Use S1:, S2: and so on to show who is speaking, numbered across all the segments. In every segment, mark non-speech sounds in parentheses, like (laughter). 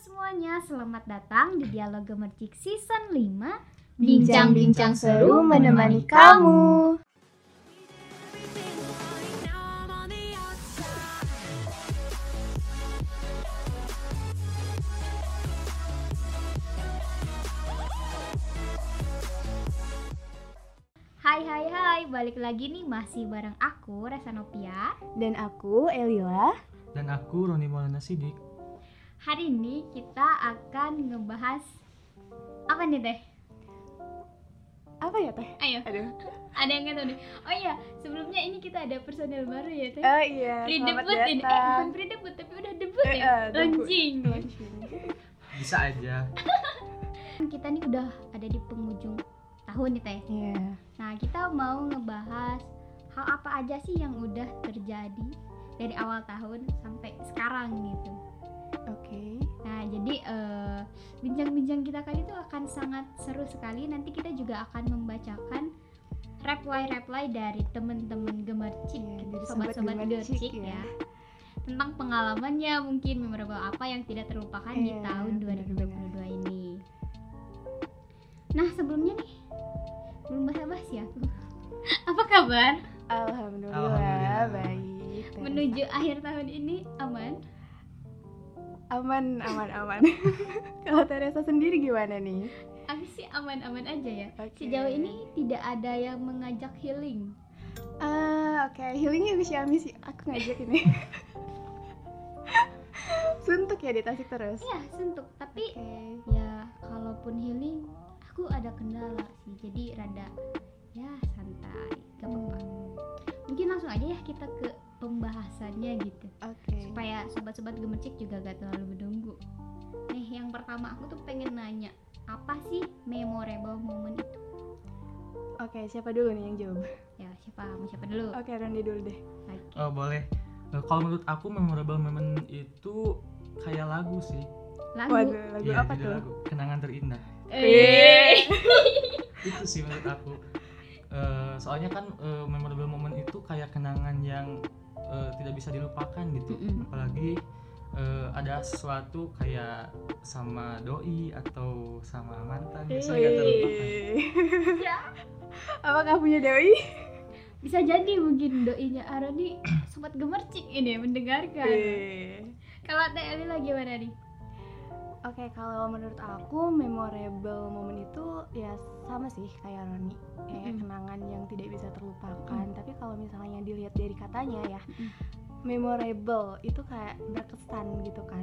S1: semuanya, selamat datang di Dialog Gemercik Season 5
S2: Bincang-bincang seru menemani kamu.
S1: Hai hai hai, balik lagi nih masih bareng aku, Resa Novia
S2: Dan aku Elila.
S3: Dan aku Roni Maulana Sidik.
S1: Hari ini kita akan ngebahas Apa nih teh?
S2: Apa ya teh?
S1: Ayo,
S2: Aduh.
S1: ada yang nggak tahu nih Oh iya, sebelumnya ini kita ada personel baru ya teh
S2: Oh iya.
S1: Pre-debut ini, eh bukan pre-debut tapi udah debut
S2: Eh,
S1: ya
S2: eh, debut.
S1: Launching
S2: Launching.
S3: Bisa aja.
S1: Kita nih udah ada di penghujung tahun nih teh
S2: Iya.
S1: Nah, kita mau ngebahas hal apa aja sih yang udah terjadi dari awal tahun sampai sekarang gitu.
S2: Oke.
S1: Nah, jadi eh, bincang-bincang kita kali itu akan sangat seru sekali. Nanti kita juga akan membacakan reply-reply dari teman-teman gemercik, gitu,
S2: dari
S1: sobat-sobat
S2: sobat gemercik ya.
S1: ya. Tentang pengalamannya mungkin memorable apa yang tidak terlupakan di
S2: Iya,
S1: tahun
S2: benar-benar.
S1: 2022 ini. Nah, sebelumnya nih belum basa-basi ya. (laughs) apa kabar?
S2: Alhamdulillah,
S3: Alhamdulillah.
S2: baik.
S1: Menuju akhir tahun ini aman
S2: aman, aman, aman. (laughs) Kalau Teresa sendiri gimana nih?
S1: aku sih aman-aman aja ya
S2: Oke.
S1: sejauh ini tidak ada yang mengajak healing
S2: Ah, oke. Healingnya Miss Yami sih. Aku ngajak ini. (laughs) Suntuk ya di Tasik terus.
S1: ya suntuk tapi
S2: Oke.
S1: ya kalaupun healing aku ada kendala sih jadi rada ya santai gak apa-apa
S2: Hmm,
S1: mungkin langsung aja ya kita ke pembahasannya gitu
S2: Oke.
S1: supaya sobat-sobat gemercik juga gak terlalu menunggu nih yang pertama aku tuh pengen nanya apa sih memorable moment itu
S2: Oke, siapa dulu nih yang jawab?
S1: ya siapa mau siapa dulu
S2: Oke, Randy dulu deh.
S1: Oke.
S3: Oh boleh. Eh, kalau menurut aku memorable moment itu kayak lagu sih.
S1: lagu
S2: Waduh, lagu
S3: Iya,
S2: apa tuh?
S3: lagu Kenangan terindah.
S1: Eh. (laughs)
S3: Itu sih menurut aku. Eh, soalnya kan eh, memorable moment itu kayak kenangan yang eh, tidak bisa dilupakan gitu.
S1: Mm-mm.
S3: Apalagi eh, ada sesuatu kayak sama doi atau sama mantan bisa nggak terlupakan.
S1: Ya.
S2: Apakah punya doi?
S1: bisa jadi mungkin doinya Aroni sobat gemercik ini mendengarkan kalau Teh Elila gimana nih
S2: Oke, kalau menurut aku memorable momen itu ya sama sih kayak Roni, kayak
S1: Mm-mm.
S2: kenangan yang tidak bisa terlupakan. Tapi kalau misalnya dilihat dari katanya ya,
S1: Mm-mm.
S2: memorable itu kayak berkesan gitu kan.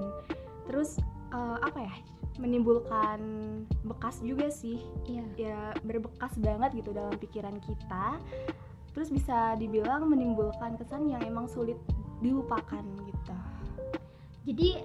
S2: Terus eh, apa ya? Menimbulkan bekas juga sih,
S1: iya
S2: ya berbekas banget gitu dalam pikiran kita. Terus bisa dibilang menimbulkan kesan yang emang sulit dilupakan gitu.
S1: jadi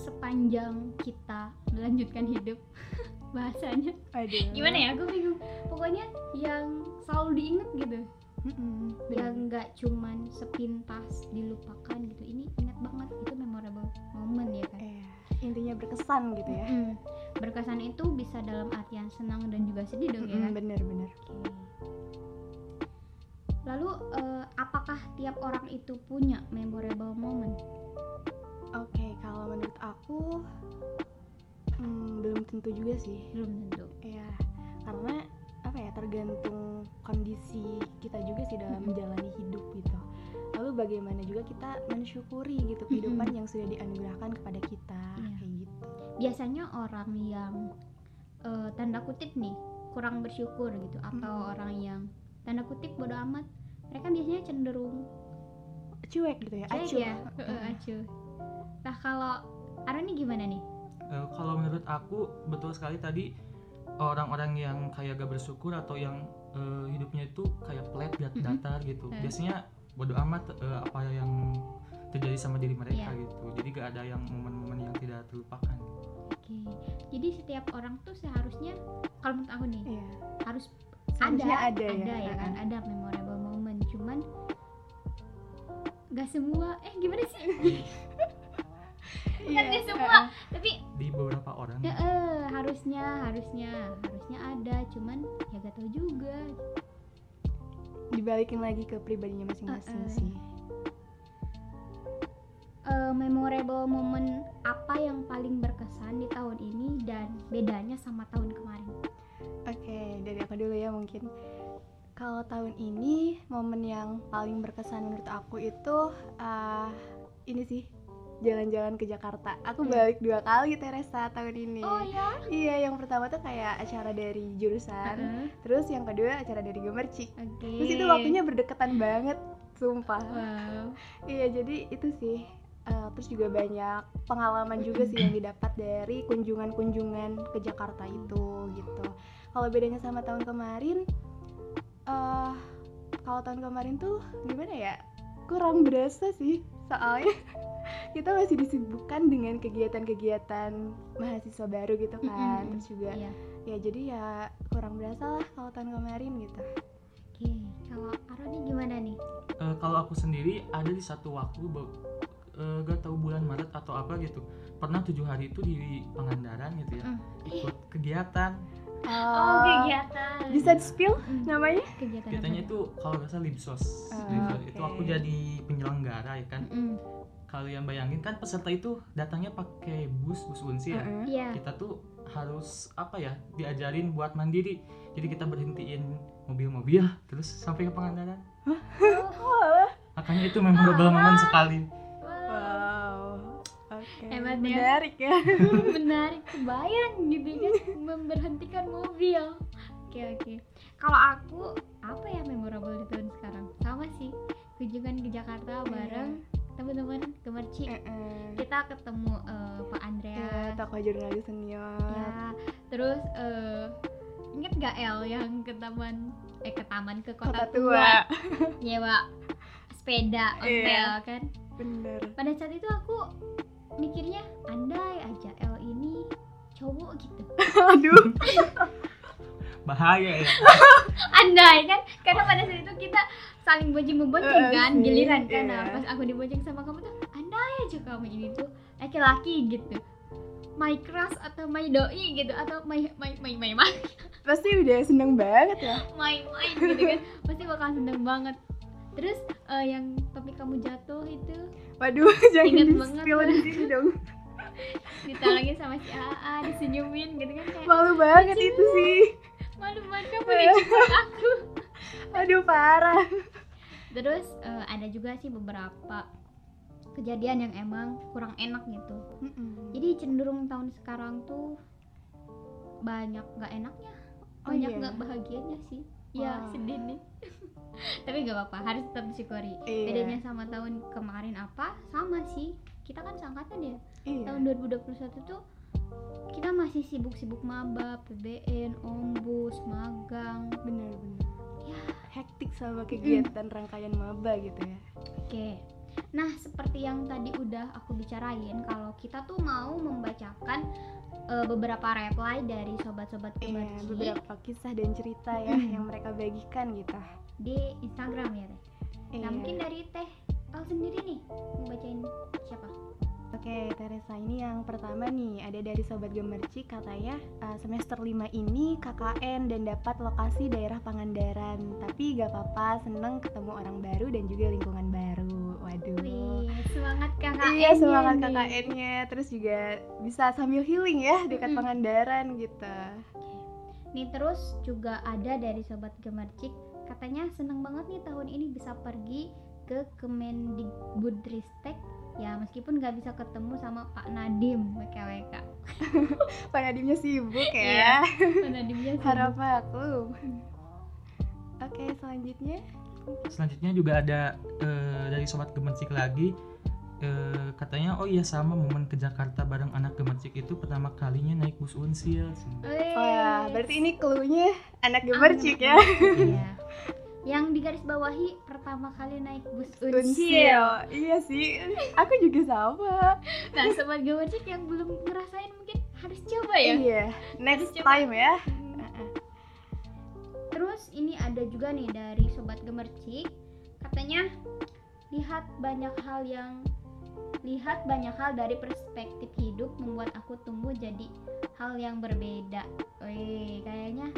S1: sepanjang kita melanjutkan hidup (laughs) bahasanya
S2: Aduh.
S1: gimana ya aku bingung pokoknya yang selalu diingat gitu
S2: Mm-mm,
S1: yang nggak cuman sepintas dilupakan gitu ini ingat banget itu memorable moment ya kan
S2: Iya, intinya berkesan gitu ya.
S1: Mm. berkesan itu bisa dalam artian senang dan juga sedih dong ya
S2: Mm-mm, Bener-bener.
S1: Oke. Lalu eh, apakah tiap orang itu punya memorable moment?
S2: Oke, kalau menurut aku hmm, belum tentu juga sih.
S1: Belum tentu.
S2: Ya, karena apa ya tergantung kondisi kita juga sih dalam menjalani hidup gitu. Lalu bagaimana juga kita mensyukuri gitu kehidupan yang sudah dianugerahkan kepada kita
S1: Iya.
S2: kayak gitu.
S1: Biasanya orang yang eh, tanda kutip nih kurang bersyukur gitu atau
S2: Mm-mm.
S1: orang yang tanda kutip bodo amat, mereka biasanya cenderung
S2: Cuek gitu ya,
S1: cuek
S2: acuh.
S1: ya, Heeh, acuh. Nah kalau Aroni gimana nih?
S3: Eh, kalau menurut aku betul sekali tadi orang-orang yang kayak gak bersyukur atau yang eh, hidupnya itu kayak flat dat-
S1: Mm-mm.
S3: datar gitu
S1: Eh.
S3: biasanya bodo amat eh, apa yang terjadi sama diri mereka
S1: Iya.
S3: gitu jadi gak ada yang momen-momen yang tidak terlupakan
S1: Oke, jadi setiap orang tuh seharusnya kalau menurut aku nih
S2: Iya.
S1: harus
S2: Seharusnya
S1: ada,
S2: ada ya.
S1: kan ada memorable moment cuman gak semua eh gimana sih
S2: Iya.
S1: gak semua tapi
S3: di beberapa orang
S1: ya, eh, harusnya harusnya harusnya ada cuman ya gak tahu juga
S2: Dibalikin lagi ke pribadinya masing-masing
S1: Eh, eh.
S2: sih.
S1: Eh, memorable moment apa yang paling berkesan sama tahun kemarin
S2: Oke, dari aku dulu ya mungkin. Kalau tahun ini momen yang paling berkesan menurut aku itu ah, ini sih jalan-jalan ke Jakarta. Aku
S1: Hmm.
S2: balik dua kali Teresa tahun ini.
S1: oh ya
S2: Iya, yang pertama tuh kayak acara dari jurusan, terus yang kedua acara dari Gemercik.
S1: oke
S2: Terus itu waktunya berdekatan banget, sumpah.
S1: wow
S2: Iya, jadi itu sih. Eh, terus juga banyak pengalaman juga sih yang didapat dari kunjungan-kunjungan ke Jakarta itu gitu. Kalau bedanya sama tahun kemarin, eh kalau tahun kemarin tuh gimana ya? Kurang berasa sih, soalnya (laughs) kita masih disibukkan dengan kegiatan-kegiatan mahasiswa baru gitu kan.
S1: Mm-mm.
S2: Terus juga
S1: iya
S2: ya jadi ya kurang berasa lah kalau tahun kemarin gitu.
S1: oke kalau Aroni gimana nih
S3: Eh, kalau aku sendiri ada di satu waktu eh, gak tahu bulan Maret atau apa gitu pernah tujuh hari itu di Pangandaran gitu ya
S1: Mm.
S3: ikut kegiatan
S1: oh kegiatan.
S2: Bisa di spill
S1: Mm,
S2: namanya?
S1: kegiatan
S3: kegiatannya
S1: tuh?
S3: itu kalau nggak salah Libsos
S2: Ah,
S3: Libsos. itu aku jadi penyelenggara ya kan?
S1: Mm,
S3: kalian bayangin kan peserta itu datangnya pakai bus bus unsi ya?
S2: Heeh.
S1: iya.
S3: Kita tuh harus apa ya diajarin buat mandiri. Jadi kita berhentiin mobil-mobil terus sampai ke Pangandaran
S2: Oh,
S3: makanya itu memorable moment sekali.
S1: Hebat ya.
S2: Menarik ya. (laughs)
S1: menarik kebayang gitu kan memberhentikan mobil oke oke kalau aku apa ya memorable di tahun sekarang sama sih kunjungan ke Jakarta bareng teman-teman ke Merci
S2: Heeh.
S1: kita ketemu eh, Pak
S2: Ya,
S1: Andreas
S2: tokoh jurnalis senior.
S1: ya terus eh inget gak El yang ke taman eh ke taman ke kota,
S2: Kota tua.
S1: nyewa sepeda ontel
S2: Iya.
S1: kan
S2: Bener.
S1: pada saat itu aku mikirnya andai aja El ini cowok gitu. (laughs)
S2: Aduh.
S3: bahaya ya. (laughs)
S1: Andai kan karena pada saat itu kita saling bonceng membonceng
S2: Eh,
S1: kan giliran kan. Nah,
S2: iya.
S1: pas aku dibonceng sama kamu tuh andai aja kamu ini tuh laki-laki gitu. My crush atau my doi gitu atau my my my my my
S2: Pasti udah seneng banget ya. (laughs)
S1: my my gitu kan. Pasti bakal seneng banget terus eh, yang topik kamu jatuh itu
S2: Waduh, (laughs) jangan
S1: Ingat
S2: di
S1: banget
S2: di sini dong. (laughs)
S1: ditalangin sama si AA disenyumin gitu kan kayak
S2: Malu banget itu sih.
S1: malu banget kamu dijemput aku (laughs)
S2: Aduh, parah.
S1: terus eh, ada juga sih beberapa kejadian yang emang kurang enak gitu
S2: Mm-mm.
S1: jadi cenderung tahun sekarang tuh banyak nggak enaknya
S2: Oh,
S1: banyak
S2: iya?
S1: nggak bahagianya sih ya sedih nih (laughs) tapi nggak apa-apa harus tetap disyukuri
S2: Iya.
S1: bedanya sama tahun kemarin apa sama sih kita kan seangkatan ya
S2: Iya.
S1: tahun 2021 tuh kita masih sibuk-sibuk maba PBN ombus magang
S2: Bener-bener.
S1: ya
S2: Hektik sama kegiatan rangkaian maba gitu ya.
S1: Oke. Nah, seperti yang tadi udah aku bicarain, kalau kita tuh mau membacakan eh, beberapa reply dari sobat-sobat
S2: Iya,
S1: Kemerci
S2: beberapa kisah dan cerita ya
S1: Mm.
S2: yang mereka bagikan gitu.
S1: di Instagram ya, Teh.
S2: Iya.
S1: Nah, mungkin dari Teh El sendiri nih mau bacain siapa?
S2: Oke, Teresa ini yang pertama nih ada dari Sobat Gemerci katanya uh, semester 5 ini KKN dan dapat lokasi daerah Pangandaran Tapi gak apa-apa, seneng ketemu orang baru dan juga lingkungan baru
S1: semangat KKN.
S2: Iya semangat KKN-nya, terus juga bisa sambil healing ya dekat
S1: Mm-mm.
S2: Pangandaran gitu.
S1: Nih terus juga ada dari sobat Gemercik. Katanya seneng banget nih tahun ini bisa pergi ke Kemendikbudristek. Ya meskipun nggak bisa ketemu sama Pak Nadim WKWK (laughs)
S2: Pak Nadimnya sibuk
S1: Iya.
S2: ya
S1: Pak Nadimnya sih.
S2: Harap aku. Oke selanjutnya?
S3: Selanjutnya juga ada eh, dari sobat gemercik lagi eh, katanya oh iya sama momen ke Jakarta bareng anak gemercik itu pertama kalinya naik bus unsil.
S2: Oh ya, berarti ini clue-nya anak gemercik ya (laughs)
S1: Iya. Yang digaris bawahi pertama kali naik bus unsil.
S2: Unsil Iya sih, aku juga sama
S1: Nah, sobat gemercik yang belum ngerasain mungkin harus coba ya.
S2: Iya, next
S1: Harus coba.
S2: time ya
S1: Terus ini ada juga nih dari sobat gemercik katanya lihat banyak hal yang lihat banyak hal dari perspektif hidup membuat aku tumbuh jadi hal yang berbeda. Wih, kayaknya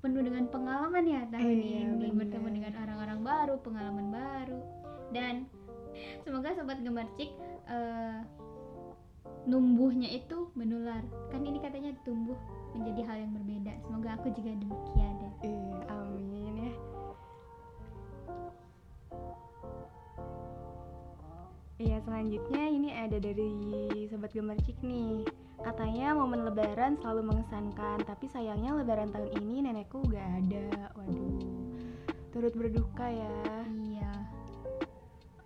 S1: penuh dengan pengalaman ya tahun
S2: Iya,
S1: ini
S2: bener.
S1: bertemu dengan orang-orang baru, pengalaman baru. Dan semoga sobat gemercik eh, numbuhnya itu menular. Kan ini katanya tumbuh menjadi hal yang berbeda. Semoga aku juga demikian
S2: Iya, selanjutnya ini ada dari Sobat Gemercik nih. Katanya momen lebaran selalu mengesankan, tapi sayangnya lebaran tahun ini nenekku gak ada. Waduh, turut berduka ya.
S1: iya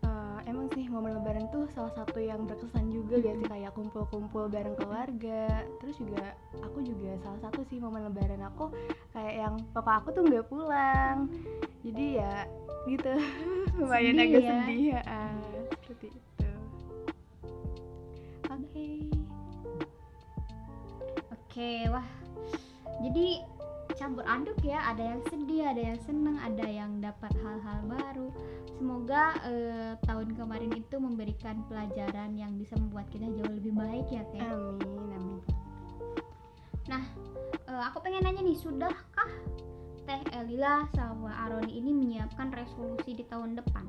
S2: Eh, emang sih momen lebaran tuh salah satu yang berkesan juga gak sih kayak kumpul-kumpul bareng keluarga terus juga aku juga salah satu sih momen lebaran aku kayak yang papa aku tuh nggak pulang jadi ya gitu (laughs) lumayan agak
S1: ya.
S2: sedih ya ah, seperti itu. Oke.
S1: Oke wah. Jadi campur aduk ya. Ada yang sedih ada yang senang ada yang dapat hal-hal baru. Semoga eh, tahun kemarin itu memberikan pelajaran yang bisa membuat kita jauh lebih baik ya teh.
S2: Amin amin.
S1: Eh, aku pengen nanya nih sudahkah teh Elila sama Aroni ini menyiapkan resolusi di tahun depan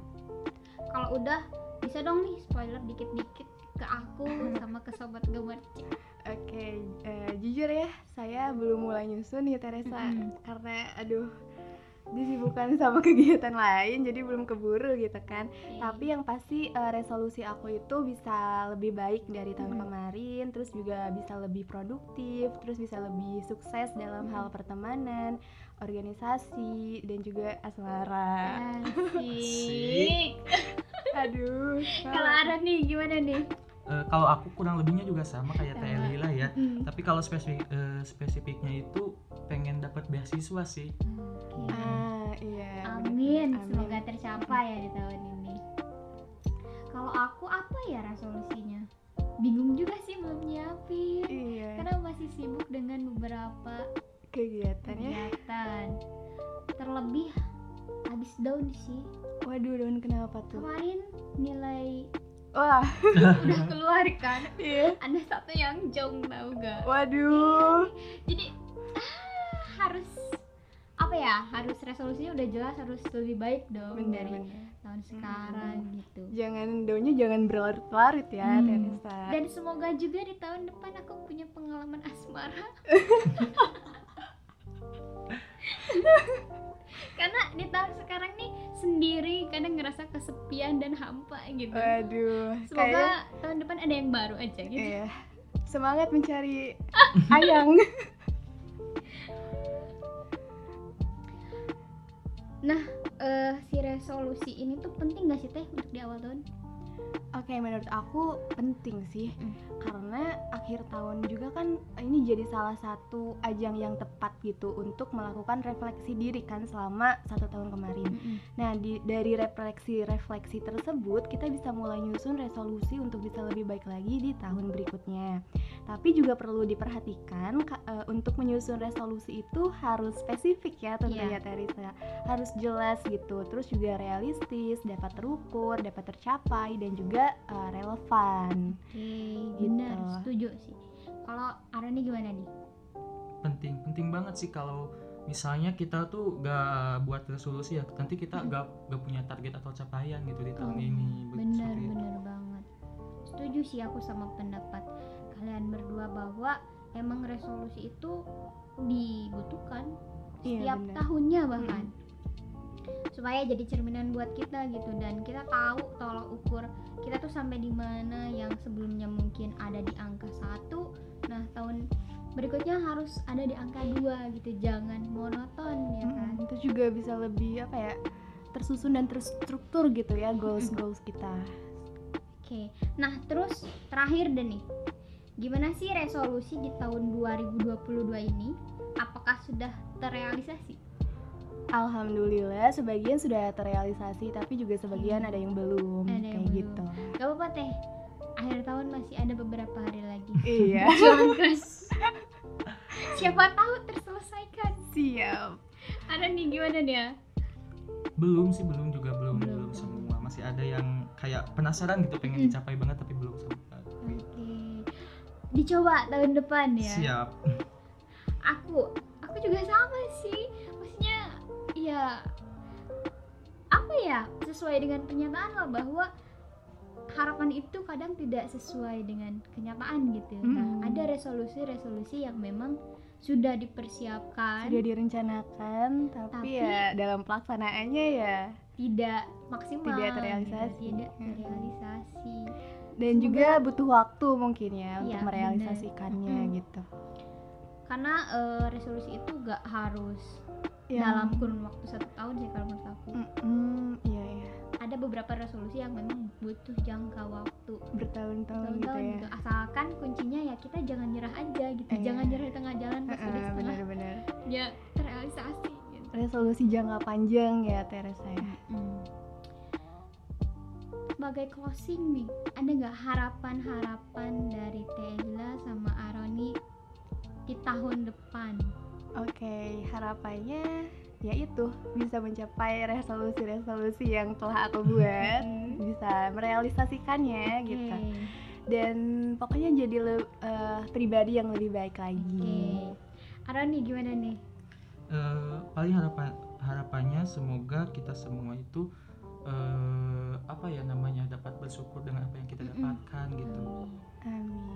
S1: kalau udah bisa dong nih spoiler dikit-dikit ke aku (laughs) sama ke sobat gemercik
S2: oke eh, jujur ya saya belum mulai nyusun nih Teresa.
S1: Mm-mm.
S2: karena aduh disibukkan sama (laughs) kegiatan lain jadi belum keburu gitu kan. Tapi yang pasti eh, resolusi aku itu bisa lebih baik dari tahun
S1: Mhm.
S2: kemarin, terus juga bisa lebih produktif, terus bisa lebih sukses dalam hal pertemanan, organisasi, dan juga asmara.
S1: Asik. (laughs)
S2: Aduh.
S1: Kalau ada nih gimana nih?
S3: Eh, kalau aku kurang lebihnya juga sama kayak Teh. Lila ya
S1: Hmm.
S3: tapi kalau spesifik eh, spesifiknya itu pengen dapat beasiswa sih
S1: Oke.
S2: Ah, iya.
S1: Amin,
S2: bener.
S1: semoga tercapai ya di tahun ini. Kalau aku apa ya resolusinya? Bingung juga sih belum nyiapin.
S2: Iya.
S1: Karena masih sibuk dengan beberapa
S2: Kegiatan ya.
S1: kegiatan. Terlebih habis daun sih.
S2: Waduh, daun kenapa tuh?
S1: Kemarin nilai
S2: Wah, (laughs)
S1: udah keluar kan.
S2: iya.
S1: Ada satu yang jong tau gak?
S2: Waduh.
S1: Jadi ah, harus apa ya? Harus resolusinya udah jelas harus lebih baik dong
S2: Bener,
S1: dari
S2: bener.
S1: tahun sekarang gitu.
S2: Jangan daunnya jangan berlarut-larut ya,
S1: Hmm. Dan semoga juga di tahun depan aku punya pengalaman asmara. (laughs) (laughs) Karena di tahun sekarang nih sendiri kadang ngerasa kesepian dan hampa gitu.
S2: Waduh.
S1: Semoga
S2: kayaknya-
S1: tahun depan ada yang baru aja gitu.
S2: Iya. Semangat mencari (laughs) ayang.
S1: Nah, eh, si resolusi ini tuh penting gak sih teh untuk di awal tahun?
S2: Oke, menurut aku penting sih.
S1: Mm.
S2: Karena akhir tahun juga kan ini jadi salah satu ajang yang tepat gitu untuk melakukan refleksi diri kan selama satu tahun kemarin. Nah, di, dari refleksi-refleksi tersebut kita bisa mulai nyusun resolusi untuk bisa lebih baik lagi di tahun berikutnya. Tapi juga perlu diperhatikan ka- eh, untuk menyusun resolusi itu harus spesifik ya tentunya
S1: Iya.
S2: Teresa. Harus jelas gitu, terus juga realistis, dapat terukur, dapat tercapai dan juga eh, relevan.
S1: Oke,
S2: Gitu.
S1: benar, setuju sih. Kalau Arani gimana nih?
S3: penting penting banget sih kalau misalnya kita tuh gak buat resolusi ya nanti kita
S1: Hmm.
S3: gak gak punya target atau capaian gitu di tahun
S1: Oh,
S3: ini itu.
S1: bener banget setuju sih aku sama pendapat kalian berdua bahwa emang resolusi itu dibutuhkan
S2: Iya,
S1: setiap
S2: bener.
S1: tahunnya bahkan supaya jadi cerminan buat kita gitu dan kita tahu tolak ukur kita tuh sampai di mana yang sebelumnya mungkin ada di angka satu nah tahun berikutnya harus ada di angka dua gitu jangan monoton ya kan
S2: Mm, Terus juga bisa lebih apa ya? tersusun dan terstruktur gitu ya goals goals kita.
S1: Oke, nah terus terakhir deh nih, gimana sih resolusi di tahun 2022 ini? Apakah sudah terrealisasi?
S2: Alhamdulillah sebagian sudah terrealisasi tapi juga sebagian ada yang belum
S1: Ada yang
S2: kayak
S1: belum.
S2: gitu.
S1: Gak apa-apa teh, akhir tahun masih ada beberapa hari lagi.
S2: iya. (laughs)
S1: Siapa tahu terselesaikan.
S2: Siap.
S1: Ada nih gimana dia?
S3: belum sih belum juga belum
S1: Belum.
S3: belum semua masih ada yang kayak penasaran gitu pengen
S1: Mm.
S3: dicapai banget tapi belum sampai
S1: Oke, dicoba tahun depan ya.
S3: siap
S1: aku aku juga sama sih ya apa ya sesuai dengan pernyataan lo bahwa harapan itu kadang tidak sesuai dengan kenyataan gitu nah
S2: Mm.
S1: ada resolusi-resolusi yang memang sudah dipersiapkan
S2: sudah direncanakan tapi,
S1: Tapi-
S2: ya dalam pelaksanaannya ya
S1: tidak maksimal
S2: Tidak
S1: gitu,
S2: terrealisasi.
S1: tidak
S2: Hmm.
S1: terrealisasi
S2: dan
S1: Semoga-
S2: juga butuh waktu mungkin ya
S1: Iya,
S2: untuk
S1: bener.
S2: merealisasikannya
S1: Mm.
S2: gitu
S1: karena eh, resolusi itu gak harus
S2: Yang-
S1: dalam kurun waktu satu tahun sih kalau menurut aku.
S2: Iya iya.
S1: Ada beberapa resolusi yang memang butuh jangka waktu.
S2: Bertahun-tahun gitu
S1: tahun-tahun
S2: ya.
S1: gitu. Asalkan kuncinya ya kita jangan nyerah aja gitu.
S2: Iya.
S1: jangan nyerah di tengah jalan pas
S2: Heeh,
S1: setengah
S2: benar-benar.
S1: ya terrealisasi gitu.
S2: resolusi jangka panjang ya Teresa ya.
S1: Mm. sebagai closing nih ada nggak harapan-harapan dari Tela sama Aroni di tahun depan
S2: Oke, harapannya yaitu bisa mencapai resolusi-resolusi yang telah aku buat, bisa merealisasikannya gitu.
S1: Oke.
S2: Dan pokoknya jadi le- eh, pribadi yang lebih baik lagi.
S1: Oke. Aroni gimana nih
S3: Eh, paling harapan harapannya semoga kita semua itu eh, apa ya namanya dapat bersyukur dengan apa yang kita dapatkan gitu
S2: Amin.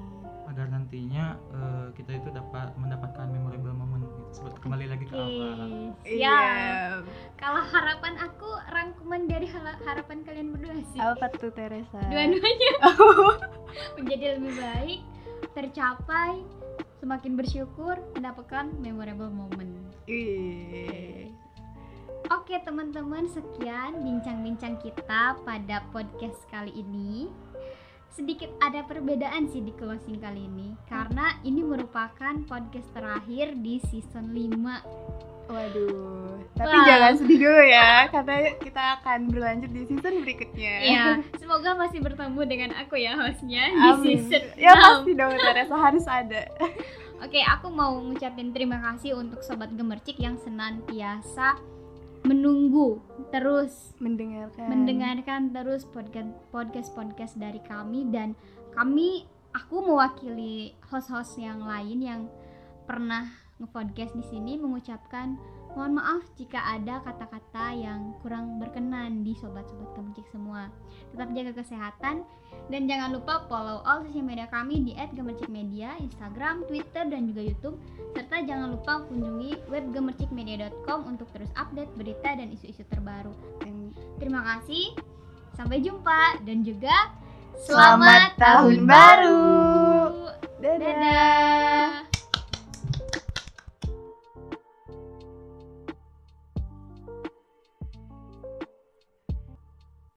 S3: Sebut kembali lagi ke
S1: Oke,
S3: awal
S1: siap. Kalau harapan aku rangkuman dari harapan kalian berdua sih.
S2: Apa tuh Teresa?
S1: Dua-duanya (laughs) menjadi lebih baik, tercapai, semakin bersyukur, mendapatkan memorable moment.
S2: Ih.
S1: Oke teman-teman, sekian bincang-bincang kita pada podcast kali ini. Sedikit ada perbedaan sih di closing kali ini karena ini merupakan podcast terakhir di season 5
S2: Waduh. Tapi
S1: Wah.
S2: jangan sedih dulu ya, karena kita akan berlanjut di season berikutnya.
S1: Iya, semoga masih bertemu dengan aku ya hostnya di
S2: Amin.
S1: season
S2: Ya
S1: 6.
S2: pasti dong Teresa (laughs) harus ada.
S1: Oke, aku mau ngucapin terima kasih untuk sobat gemercik yang senantiasa menunggu terus
S2: Mendengarkan.
S1: mendengarkan terus podcast podcast podcast dari kami dan kami aku mewakili host-host yang lain yang pernah nge-podcast di sini mengucapkan mohon maaf jika ada kata-kata yang kurang berkenan di sobat-sobat gemercik semua. Tetap jaga kesehatan dan jangan lupa follow all sosial media kami di @gemercikmedia, Instagram, Twitter dan juga YouTube serta jangan lupa kunjungi web gemercikmedia.com untuk terus update berita dan isu-isu terbaru. Terima kasih. Sampai jumpa dan juga
S2: Selamat Tahun Baru.
S1: Dadah.